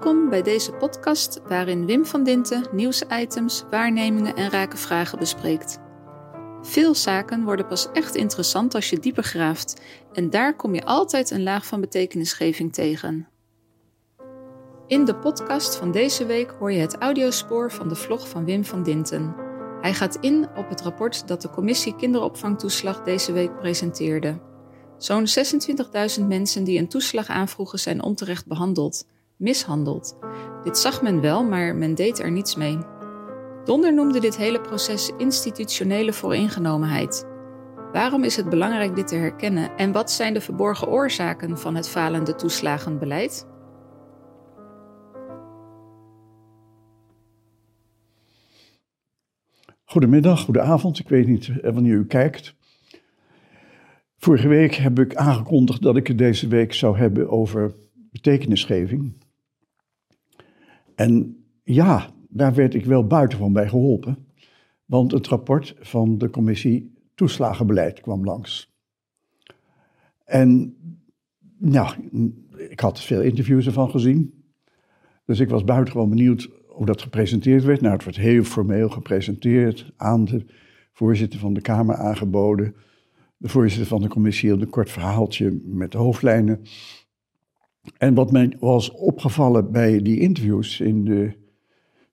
Welkom bij deze podcast waarin Wim van Dinten nieuwsitems, waarnemingen en rake vragen bespreekt. Veel zaken worden pas echt interessant als je dieper graaft en daar kom je altijd een laag van betekenisgeving tegen. In de podcast van deze week hoor je het audiospoor van de vlog van Wim van Dinten. Hij gaat in op het rapport dat de commissie kinderopvangtoeslag deze week presenteerde. Zo'n 26.000 mensen die een toeslag aanvroegen zijn onterecht behandeld, mishandeld. Dit zag men wel, maar men deed er niets mee. Donder noemde dit hele proces institutionele vooringenomenheid. Waarom is het belangrijk dit te herkennen en wat zijn de verborgen oorzaken van het falende toeslagenbeleid? Goedemiddag, goedenavond. Ik weet niet eh, wanneer u kijkt. Vorige week heb ik aangekondigd dat ik het deze week zou hebben over betekenisgeving. En ja, daar werd ik wel buitengewoon bij geholpen. Want het rapport van de commissie toeslagenbeleid kwam langs. En ja, ik had veel interviews ervan gezien. Dus ik was buitengewoon benieuwd hoe dat gepresenteerd werd. Nou, het werd heel formeel gepresenteerd, aan de voorzitter van de Kamer aangeboden. De voorzitter van de commissie hield een kort verhaaltje met de hoofdlijnen. En wat mij was opgevallen bij die interviews in de,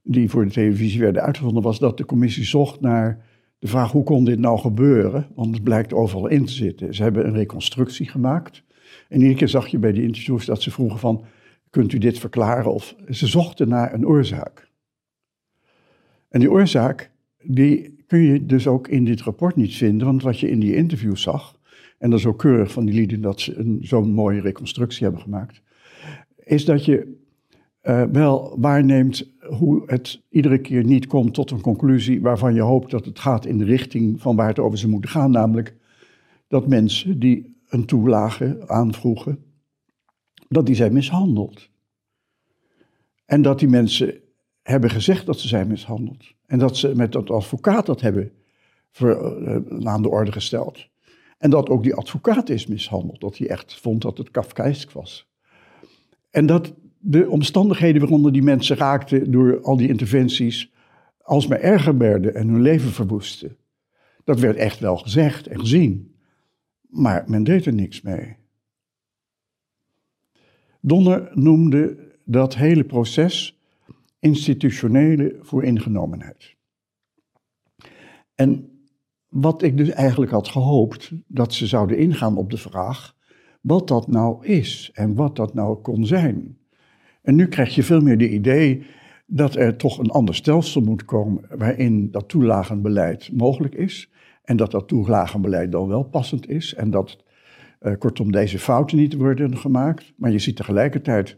die voor de televisie werden uitgezonden, was dat de commissie zocht naar de vraag hoe kon dit nou gebeuren? Want het blijkt overal in te zitten. Ze hebben een reconstructie gemaakt. En iedere keer zag je bij die interviews dat ze vroegen van, kunt u dit verklaren? Of ze zochten naar een oorzaak. En die oorzaak, die kun je dus ook in dit rapport niet vinden, want wat je in die interviews zag, en dat is ook keurig van die lieden dat ze zo'n mooie reconstructie hebben gemaakt, is dat je uh, wel waarneemt hoe het iedere keer niet komt tot een conclusie waarvan je hoopt dat het gaat in de richting van waar het over ze moeten gaan, namelijk dat mensen die een toelage aanvroegen, dat die zijn mishandeld. En dat die mensen hebben gezegd dat ze zijn mishandeld. En dat ze met dat advocaat dat hebben uh, aan de orde gesteld. En dat ook die advocaat is mishandeld. Dat hij echt vond dat het Kafkaïsk was. En dat de omstandigheden waaronder die mensen raakten door al die interventies. alsmaar erger werden en hun leven verwoesten. Dat werd echt wel gezegd en gezien. Maar men deed er niks mee. Donner noemde dat hele proces institutionele vooringenomenheid. En wat ik dus eigenlijk had gehoopt, dat ze zouden ingaan op de vraag wat dat nou is en wat dat nou kon zijn. En nu krijg je veel meer de idee dat er toch een ander stelsel moet komen waarin dat toelagenbeleid mogelijk is. En dat dat toelagenbeleid dan wel passend is. En dat, uh, kortom, deze fouten niet worden gemaakt. Maar je ziet tegelijkertijd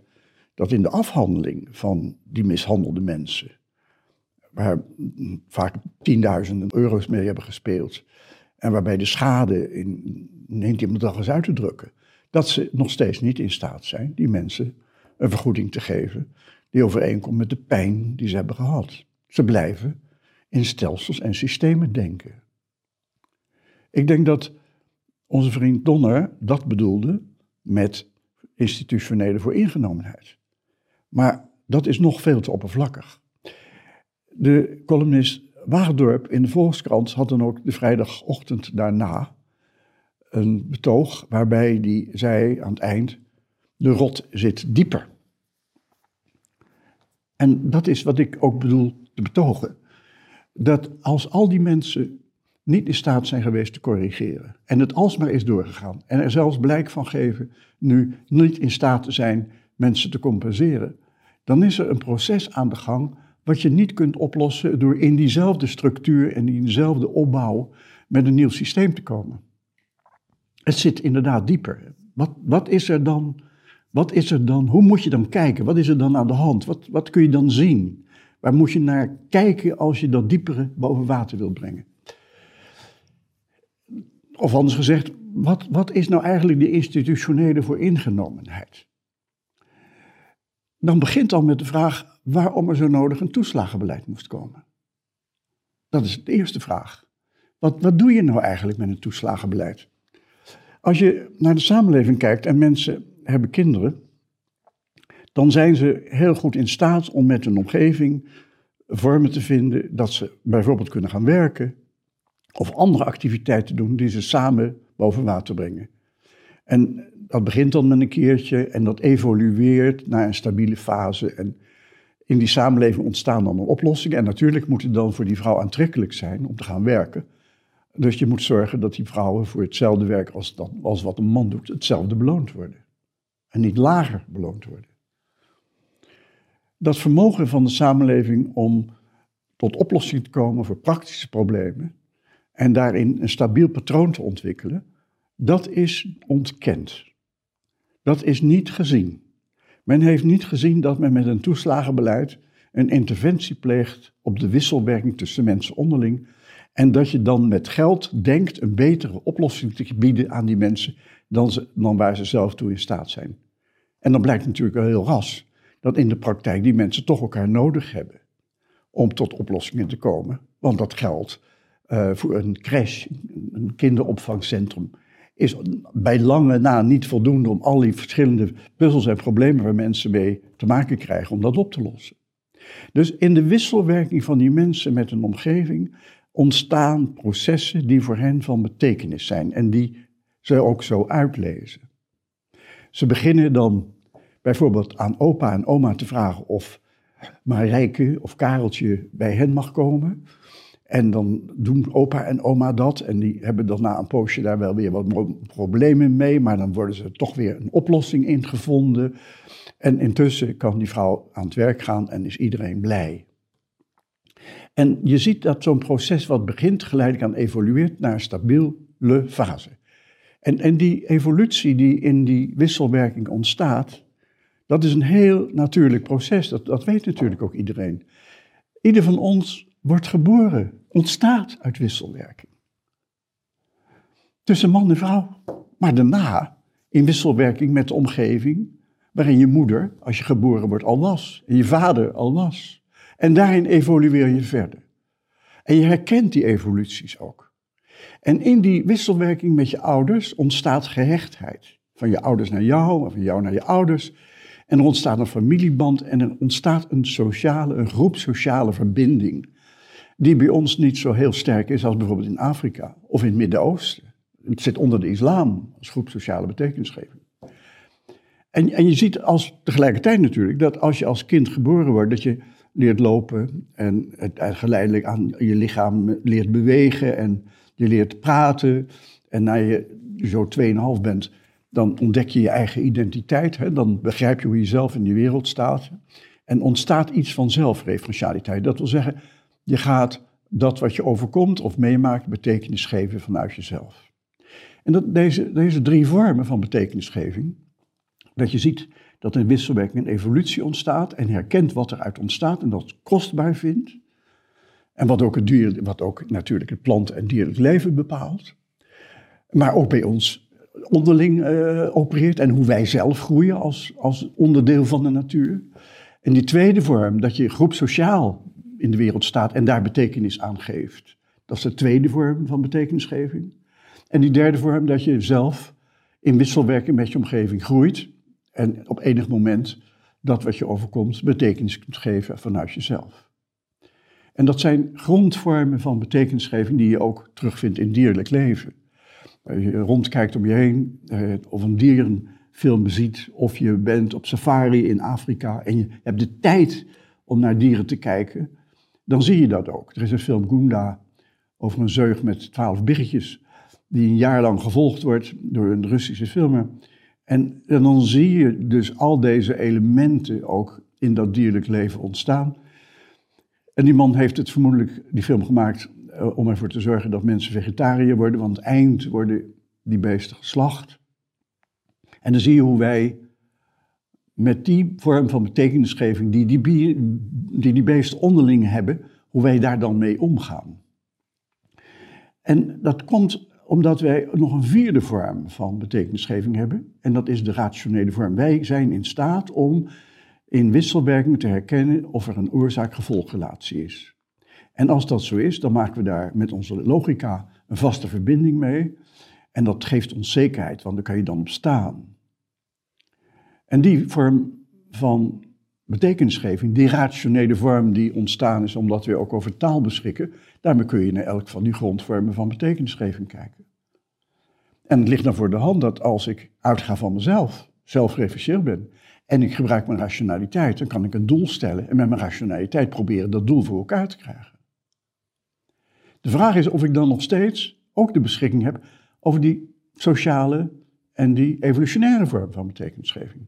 dat in de afhandeling van die mishandelde mensen, waar vaak tienduizenden euro's mee hebben gespeeld, en waarbij de schade, in, neemt iemand dag eens uit te drukken, dat ze nog steeds niet in staat zijn die mensen een vergoeding te geven die overeenkomt met de pijn die ze hebben gehad. Ze blijven in stelsels en systemen denken. Ik denk dat onze vriend Donner dat bedoelde met institutionele vooringenomenheid. Maar dat is nog veel te oppervlakkig. De columnist Waagdorp in de Volkskrant had dan ook de vrijdagochtend daarna een betoog waarbij hij zei aan het eind: de rot zit dieper. En dat is wat ik ook bedoel te betogen. Dat als al die mensen niet in staat zijn geweest te corrigeren en het alsmaar is doorgegaan en er zelfs blijk van geven nu niet in staat te zijn mensen te compenseren, dan is er een proces aan de gang wat je niet kunt oplossen door in diezelfde structuur en in diezelfde opbouw met een nieuw systeem te komen. Het zit inderdaad dieper. Wat, wat is er dan? Wat is er dan? Hoe moet je dan kijken? Wat is er dan aan de hand? Wat, wat kun je dan zien? Waar moet je naar kijken als je dat diepere boven water wil brengen? Of anders gezegd, wat, wat is nou eigenlijk de institutionele vooringenomenheid? Dan begint al met de vraag waarom er zo nodig een toeslagenbeleid moest komen. Dat is de eerste vraag. Wat, wat doe je nou eigenlijk met een toeslagenbeleid? Als je naar de samenleving kijkt en mensen hebben kinderen, dan zijn ze heel goed in staat om met hun omgeving vormen te vinden dat ze bijvoorbeeld kunnen gaan werken of andere activiteiten doen die ze samen boven water brengen. En dat begint dan met een keertje en dat evolueert naar een stabiele fase. En in die samenleving ontstaan dan oplossingen. En natuurlijk moet het dan voor die vrouw aantrekkelijk zijn om te gaan werken. Dus je moet zorgen dat die vrouwen voor hetzelfde werk als, dat, als wat een man doet, hetzelfde beloond worden. En niet lager beloond worden. Dat vermogen van de samenleving om tot oplossing te komen voor praktische problemen en daarin een stabiel patroon te ontwikkelen, dat is ontkend. Dat is niet gezien. Men heeft niet gezien dat men met een toeslagenbeleid een interventie pleegt op de wisselwerking tussen mensen onderling en dat je dan met geld denkt een betere oplossing te bieden aan die mensen dan, ze, dan waar ze zelf toe in staat zijn. En dan blijkt natuurlijk al heel ras dat in de praktijk die mensen toch elkaar nodig hebben om tot oplossingen te komen. Want dat geld uh, voor een crash, een kinderopvangcentrum, is bij lange na niet voldoende om al die verschillende puzzels en problemen waar mensen mee te maken krijgen, om dat op te lossen. Dus in de wisselwerking van die mensen met een omgeving ontstaan processen die voor hen van betekenis zijn en die ze ook zo uitlezen. Ze beginnen dan bijvoorbeeld aan opa en oma te vragen of Marijke of Kareltje bij hen mag komen. En dan doen opa en oma dat. En die hebben dan na een poosje daar wel weer wat problemen mee. Maar dan worden ze toch weer een oplossing in gevonden. En intussen kan die vrouw aan het werk gaan en is iedereen blij. En je ziet dat zo'n proces wat begint geleidelijk aan evolueert naar een stabiele fase. En, en die evolutie die in die wisselwerking ontstaat, dat is een heel natuurlijk proces. Dat, dat weet natuurlijk ook iedereen. Ieder van ons wordt geboren, ontstaat uit wisselwerking. Tussen man en vrouw. Maar daarna in wisselwerking met de omgeving, waarin je moeder, als je geboren wordt, al was. En je vader al was. En daarin evolueer je verder. En je herkent die evoluties ook. En in die wisselwerking met je ouders ontstaat gehechtheid. Van je ouders naar jou, of van jou naar je ouders. En er ontstaat een familieband en er ontstaat een sociale, een groep sociale verbinding die bij ons niet zo heel sterk is als bijvoorbeeld in Afrika of in het Midden-Oosten. Het zit onder de islam als groep sociale betekenisgeving. En, en je ziet als, tegelijkertijd natuurlijk dat als je als kind geboren wordt, dat je leert lopen en het geleidelijk aan je lichaam leert bewegen en je leert praten. En na je zo 2,5 bent, dan ontdek je je eigen identiteit. Hè? Dan begrijp je hoe je zelf in die wereld staat. En ontstaat iets van zelfreferentialiteit. Dat wil zeggen, je gaat dat wat je overkomt of meemaakt betekenis geven vanuit jezelf. En dat, deze, deze drie vormen van betekenisgeving, dat je ziet dat een wisselwerking een evolutie ontstaat en herkent wat eruit ontstaat en dat kostbaar vindt. En wat ook, het dier, wat ook natuurlijk het plant- en dierlijk leven bepaalt. Maar ook bij ons onderling uh, opereert en hoe wij zelf groeien als, als onderdeel van de natuur. En die tweede vorm, dat je groepsociaal in de wereld staat en daar betekenis aan geeft. Dat is de tweede vorm van betekenisgeving. En die derde vorm, dat je zelf in wisselwerking met je omgeving groeit en op enig moment dat wat je overkomt betekenis kunt geven vanuit jezelf. En dat zijn grondvormen van betekenisgeving die je ook terugvindt in dierlijk leven. Als je rondkijkt om je heen, eh, of een dierenfilm ziet, of je bent op safari in Afrika en je hebt de tijd om naar dieren te kijken, dan zie je dat ook. Er is een film Gunda over een zeug met twaalf biggetjes, die een jaar lang gevolgd wordt door een Russische filmer. En, en dan zie je dus al deze elementen ook in dat dierlijk leven ontstaan. En die man heeft het vermoedelijk, die film gemaakt, uh, om ervoor te zorgen dat mensen vegetariër worden, want eind worden die beesten geslacht. En dan zie je hoe wij met die vorm van betekenisgeving die die, die, die beesten onderling hebben, hoe wij daar dan mee omgaan. En dat komt omdat wij nog een vierde vorm van betekenisgeving hebben, en dat is de rationele vorm. Wij zijn in staat om in wisselwerking te herkennen of er een oorzaak-gevolgrelatie is. En als dat zo is, dan maken we daar met onze logica een vaste verbinding mee. En dat geeft ons zekerheid, want daar kan je dan op staan. En die vorm van betekenisgeving, die rationele vorm die ontstaan is omdat we ook over taal beschikken, daarmee kun je naar elk van die grondvormen van betekenisgeving kijken. En het ligt dan voor de hand dat als ik uitga van mezelf, zelfreferentieel ben, en ik gebruik mijn rationaliteit, dan kan ik een doel stellen en met mijn rationaliteit proberen dat doel voor elkaar te krijgen. De vraag is of ik dan nog steeds ook de beschikking heb over die sociale en die evolutionaire vorm van betekenisgeving.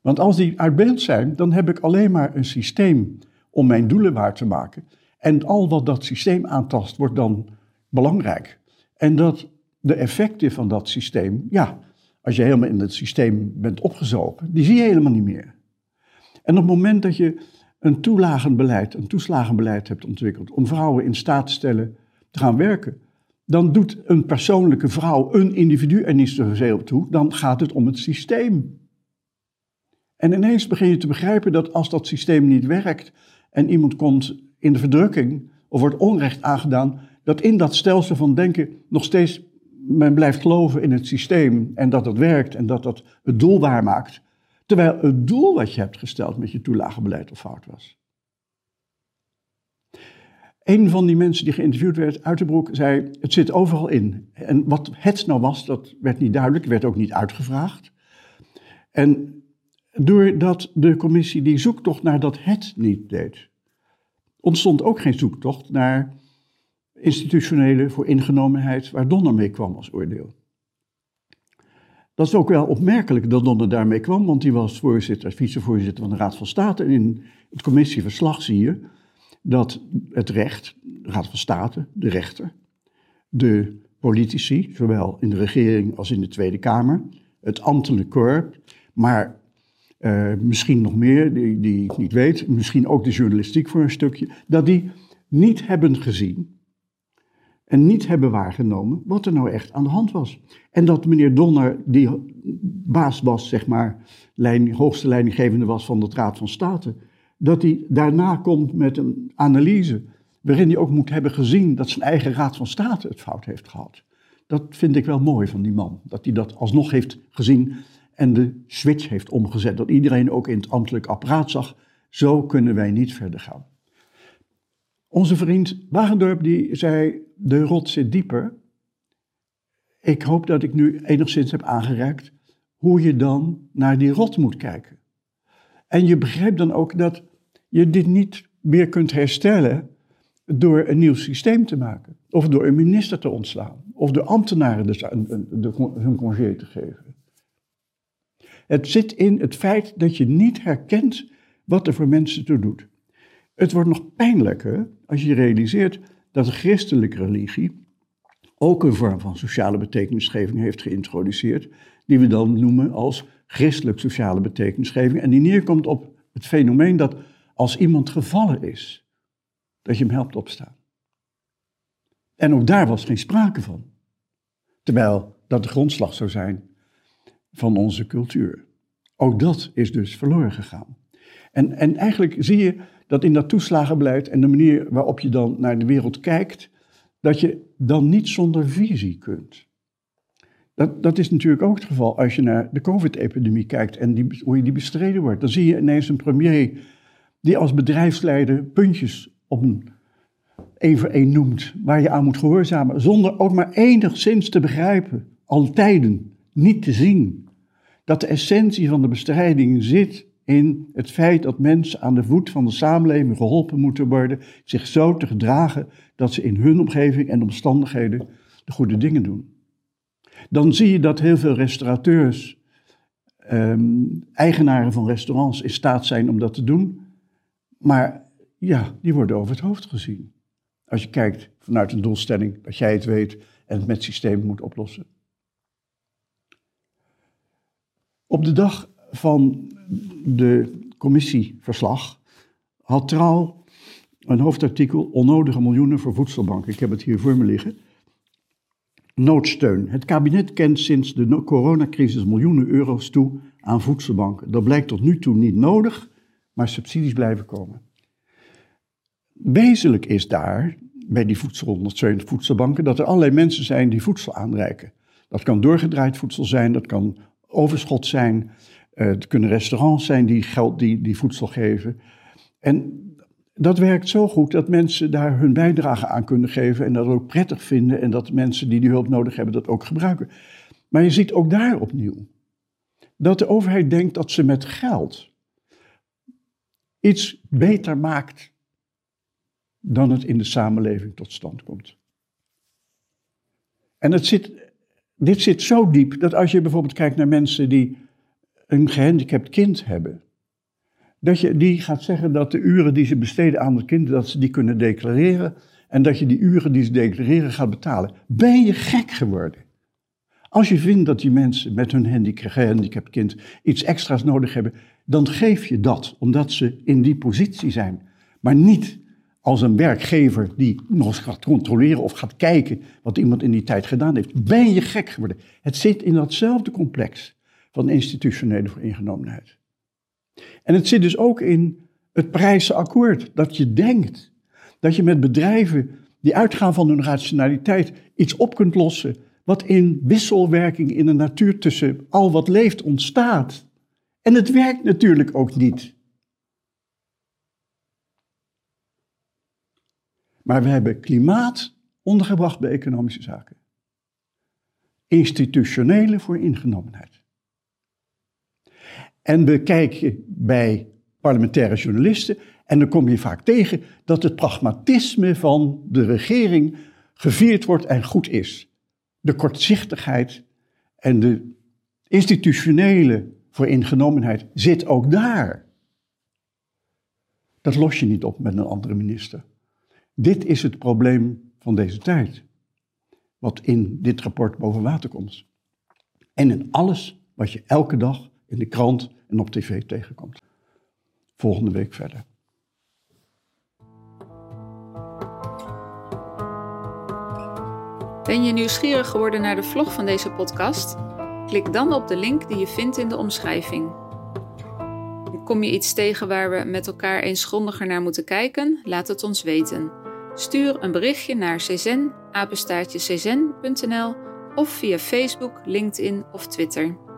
Want als die uit zijn, dan heb ik alleen maar een systeem om mijn doelen waar te maken. En al wat dat systeem aantast, wordt dan belangrijk. En dat de effecten van dat systeem, ja, als je helemaal in het systeem bent opgezogen, die zie je helemaal niet meer. En op het moment dat je een toelagenbeleid, een toeslagenbeleid hebt ontwikkeld om vrouwen in staat te stellen te gaan werken, dan doet een persoonlijke vrouw, een individu er niet zozeer op toe, dan gaat het om het systeem. En ineens begin je te begrijpen dat als dat systeem niet werkt en iemand komt in de verdrukking of wordt onrecht aangedaan, dat in dat stelsel van denken nog steeds men blijft geloven in het systeem en dat het werkt en dat dat het doel waarmaakt, terwijl het doel wat je hebt gesteld met je toelagenbeleid al fout was. Een van die mensen die geïnterviewd werd, Uiterbroek, zei: Het zit overal in. En wat het nou was, dat werd niet duidelijk, werd ook niet uitgevraagd. En doordat de commissie die zoektocht naar dat het niet deed, ontstond ook geen zoektocht naar institutionele vooringenomenheid waar Donner mee kwam als oordeel. Dat is ook wel opmerkelijk dat Donner daarmee kwam, want hij was voorzitter, vicevoorzitter van de Raad van State. En in het commissieverslag zie je dat het recht, de Raad van State, de rechter, de politici, zowel in de regering als in de Tweede Kamer, het ambtelijk corps, maar uh, misschien nog meer, die, die ik niet weet, misschien ook de journalistiek voor een stukje, dat die niet hebben gezien en niet hebben waargenomen wat er nou echt aan de hand was. En dat meneer Donner, die baas was, zeg maar, hoogste leidinggevende was van de Raad van State, dat hij daarna komt met een analyse waarin hij ook moet hebben gezien dat zijn eigen Raad van State het fout heeft gehad. Dat vind ik wel mooi van die man, dat hij dat alsnog heeft gezien en de switch heeft omgezet, dat iedereen ook in het ambtelijk apparaat zag, zo kunnen wij niet verder gaan. Onze vriend Wagendorp die zei, de rot zit dieper. Ik hoop dat ik nu enigszins heb aangereikt hoe je dan naar die rot moet kijken. En je begrijpt dan ook dat je dit niet meer kunt herstellen door een nieuw systeem te maken. Of door een minister te ontslaan. Of door ambtenaren de, hun congé te geven. Het zit in het feit dat je niet herkent wat er voor mensen toe doet. Het wordt nog pijnlijker als je realiseert dat de christelijke religie ook een vorm van sociale betekenisgeving heeft geïntroduceerd, die we dan noemen als christelijk sociale betekenisgeving. En die neerkomt op het fenomeen dat als iemand gevallen is, dat je hem helpt opstaan. En ook daar was geen sprake van. Terwijl dat de grondslag zou zijn van onze cultuur. Ook dat is dus verloren gegaan. En, en eigenlijk zie je dat in dat toeslagenbeleid en de manier waarop je dan naar de wereld kijkt, dat je dan niet zonder visie kunt. Dat, dat is natuurlijk ook het geval als je naar de COVID-epidemie kijkt en die, hoe je die bestreden wordt. Dan zie je ineens een premier die als bedrijfsleider puntjes op een één voor één noemt, waar je aan moet gehoorzamen, zonder ook maar enigszins te begrijpen, al tijden, niet te zien, dat de essentie van de bestrijding zit in het feit dat mensen aan de voet van de samenleving geholpen moeten worden, zich zo te gedragen dat ze in hun omgeving en omstandigheden de goede dingen doen. Dan zie je dat heel veel restaurateurs, ehm, eigenaren van restaurants, in staat zijn om dat te doen, maar ja, die worden over het hoofd gezien. Als je kijkt vanuit een doelstelling dat jij het weet en het met systeem moet oplossen. Op de dag van de commissieverslag had Trouw een hoofdartikel Onnodige miljoenen voor voedselbanken. Ik heb het hier voor me liggen. Noodsteun. Het kabinet kent sinds de coronacrisis miljoenen euro's toe aan voedselbanken. Dat blijkt tot nu toe niet nodig, maar subsidies blijven komen. Wezenlijk is daar, bij die voedselondersteunende voedselbanken, dat er allerlei mensen zijn die voedsel aanreiken. Dat kan doorgedraaid voedsel zijn, dat kan overschot zijn, het kunnen restaurants zijn die, geld, die, die voedsel geven. En dat werkt zo goed dat mensen daar hun bijdrage aan kunnen geven en dat ook prettig vinden en dat mensen die die hulp nodig hebben dat ook gebruiken. Maar je ziet ook daar opnieuw dat de overheid denkt dat ze met geld iets beter maakt dan het in de samenleving tot stand komt. En het zit, dit zit zo diep dat als je bijvoorbeeld kijkt naar mensen die een gehandicapt kind hebben, dat je die gaat zeggen dat de uren die ze besteden aan het kind, dat ze die kunnen declareren en dat je die uren die ze declareren gaat betalen. Ben je gek geworden? Als je vindt dat die mensen met hun gehandicapt kind iets extra's nodig hebben, dan geef je dat, omdat ze in die positie zijn. Maar niet als een werkgever die nog eens gaat controleren of gaat kijken wat iemand in die tijd gedaan heeft. Ben je gek geworden? Het zit in datzelfde complex van institutionele vooringenomenheid. En het zit dus ook in het prijzenakkoord, dat je denkt dat je met bedrijven die uitgaan van hun rationaliteit iets op kunt lossen wat in wisselwerking in de natuur tussen al wat leeft ontstaat. En het werkt natuurlijk ook niet. Maar we hebben klimaat ondergebracht bij economische zaken. Institutionele vooringenomenheid. En we kijken bij parlementaire journalisten en dan kom je vaak tegen dat het pragmatisme van de regering gevierd wordt en goed is. De kortzichtigheid en de institutionele vooringenomenheid zit ook daar. Dat los je niet op met een andere minister. Dit is het probleem van deze tijd, wat in dit rapport boven water komt. En in alles wat je elke dag in de krant en op tv tegenkomt. Volgende week verder. Ben je nieuwsgierig geworden naar de vlog van deze podcast? Klik dan op de link die je vindt in de omschrijving. Kom je iets tegen waar we met elkaar eens grondiger naar moeten kijken? Laat het ons weten. Stuur een berichtje naar czen, of via Facebook, LinkedIn of Twitter.